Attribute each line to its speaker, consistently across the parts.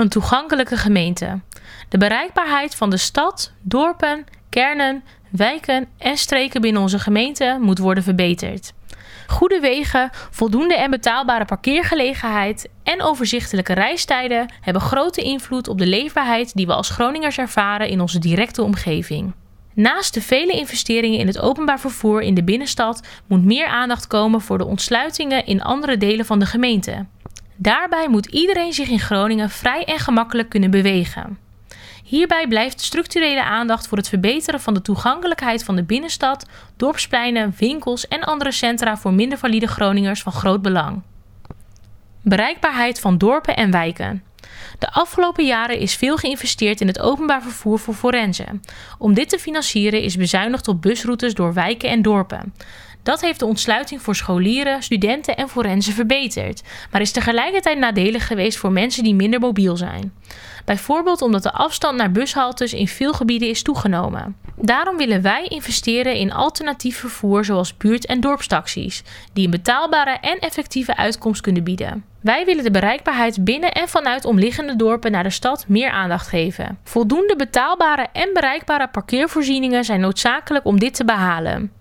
Speaker 1: Een toegankelijke gemeente. De bereikbaarheid van de stad, dorpen, kernen, wijken en streken binnen onze gemeente moet worden verbeterd. Goede wegen, voldoende en betaalbare parkeergelegenheid en overzichtelijke reistijden hebben grote invloed op de leefbaarheid die we als Groningers ervaren in onze directe omgeving. Naast de vele investeringen in het openbaar vervoer in de binnenstad moet meer aandacht komen voor de ontsluitingen in andere delen van de gemeente. Daarbij moet iedereen zich in Groningen vrij en gemakkelijk kunnen bewegen. Hierbij blijft structurele aandacht voor het verbeteren van de toegankelijkheid van de binnenstad, dorpspleinen, winkels en andere centra voor minder valide Groningers van groot belang. Bereikbaarheid van dorpen en wijken. De afgelopen jaren is veel geïnvesteerd in het openbaar vervoer voor forense. Om dit te financieren is bezuinigd op busroutes door wijken en dorpen. Dat heeft de ontsluiting voor scholieren, studenten en forensen verbeterd, maar is tegelijkertijd nadelig geweest voor mensen die minder mobiel zijn. Bijvoorbeeld omdat de afstand naar bushaltes in veel gebieden is toegenomen. Daarom willen wij investeren in alternatief vervoer zoals buurt- en dorpstaxis, die een betaalbare en effectieve uitkomst kunnen bieden. Wij willen de bereikbaarheid binnen en vanuit omliggende dorpen naar de stad meer aandacht geven. Voldoende betaalbare en bereikbare parkeervoorzieningen zijn noodzakelijk om dit te behalen.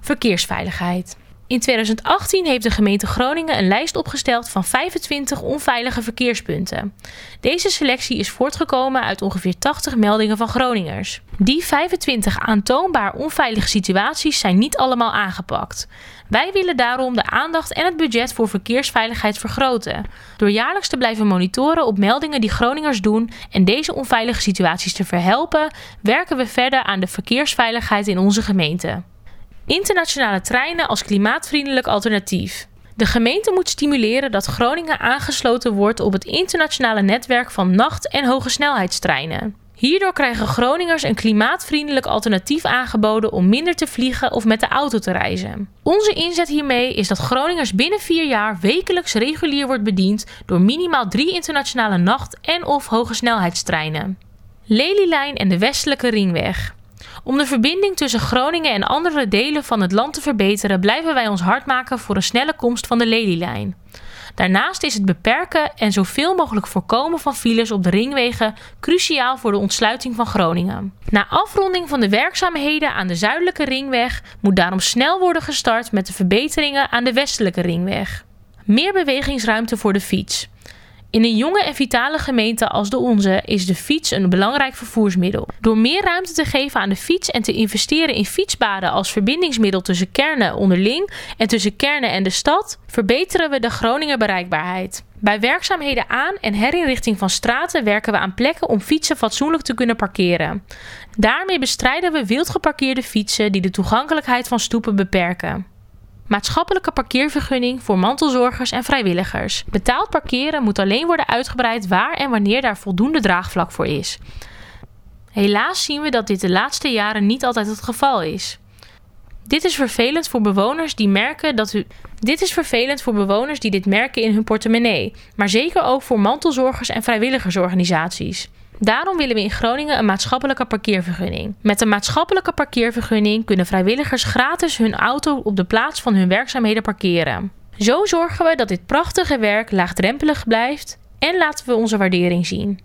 Speaker 1: Verkeersveiligheid. In 2018 heeft de gemeente Groningen een lijst opgesteld van 25 onveilige verkeerspunten. Deze selectie is voortgekomen uit ongeveer 80 meldingen van Groningers. Die 25 aantoonbaar onveilige situaties zijn niet allemaal aangepakt. Wij willen daarom de aandacht en het budget voor verkeersveiligheid vergroten. Door jaarlijks te blijven monitoren op meldingen die Groningers doen en deze onveilige situaties te verhelpen, werken we verder aan de verkeersveiligheid in onze gemeente. Internationale treinen als klimaatvriendelijk alternatief. De gemeente moet stimuleren dat Groningen aangesloten wordt op het internationale netwerk van nacht- en hogesnelheidstreinen. Hierdoor krijgen Groningers een klimaatvriendelijk alternatief aangeboden om minder te vliegen of met de auto te reizen. Onze inzet hiermee is dat Groningers binnen vier jaar wekelijks regulier wordt bediend door minimaal drie internationale nacht- en of hogesnelheidstreinen. Lelylijn en de Westelijke Ringweg. Om de verbinding tussen Groningen en andere delen van het land te verbeteren, blijven wij ons hard maken voor een snelle komst van de Lelylijn. Daarnaast is het beperken en zoveel mogelijk voorkomen van files op de ringwegen cruciaal voor de ontsluiting van Groningen. Na afronding van de werkzaamheden aan de zuidelijke ringweg moet daarom snel worden gestart met de verbeteringen aan de westelijke ringweg. Meer bewegingsruimte voor de fiets. In een jonge en vitale gemeente als de onze is de fiets een belangrijk vervoersmiddel. Door meer ruimte te geven aan de fiets en te investeren in fietspaden als verbindingsmiddel tussen kernen onderling en tussen kernen en de stad, verbeteren we de Groninger bereikbaarheid. Bij werkzaamheden aan en herinrichting van straten werken we aan plekken om fietsen fatsoenlijk te kunnen parkeren. Daarmee bestrijden we wild geparkeerde fietsen die de toegankelijkheid van stoepen beperken. Maatschappelijke parkeervergunning voor mantelzorgers en vrijwilligers. Betaald parkeren moet alleen worden uitgebreid waar en wanneer daar voldoende draagvlak voor is. Helaas zien we dat dit de laatste jaren niet altijd het geval is. Dit is vervelend voor bewoners die merken dat u. Dit is vervelend voor bewoners die dit merken in hun portemonnee, maar zeker ook voor mantelzorgers en vrijwilligersorganisaties. Daarom willen we in Groningen een maatschappelijke parkeervergunning. Met een maatschappelijke parkeervergunning kunnen vrijwilligers gratis hun auto op de plaats van hun werkzaamheden parkeren. Zo zorgen we dat dit prachtige werk laagdrempelig blijft en laten we onze waardering zien.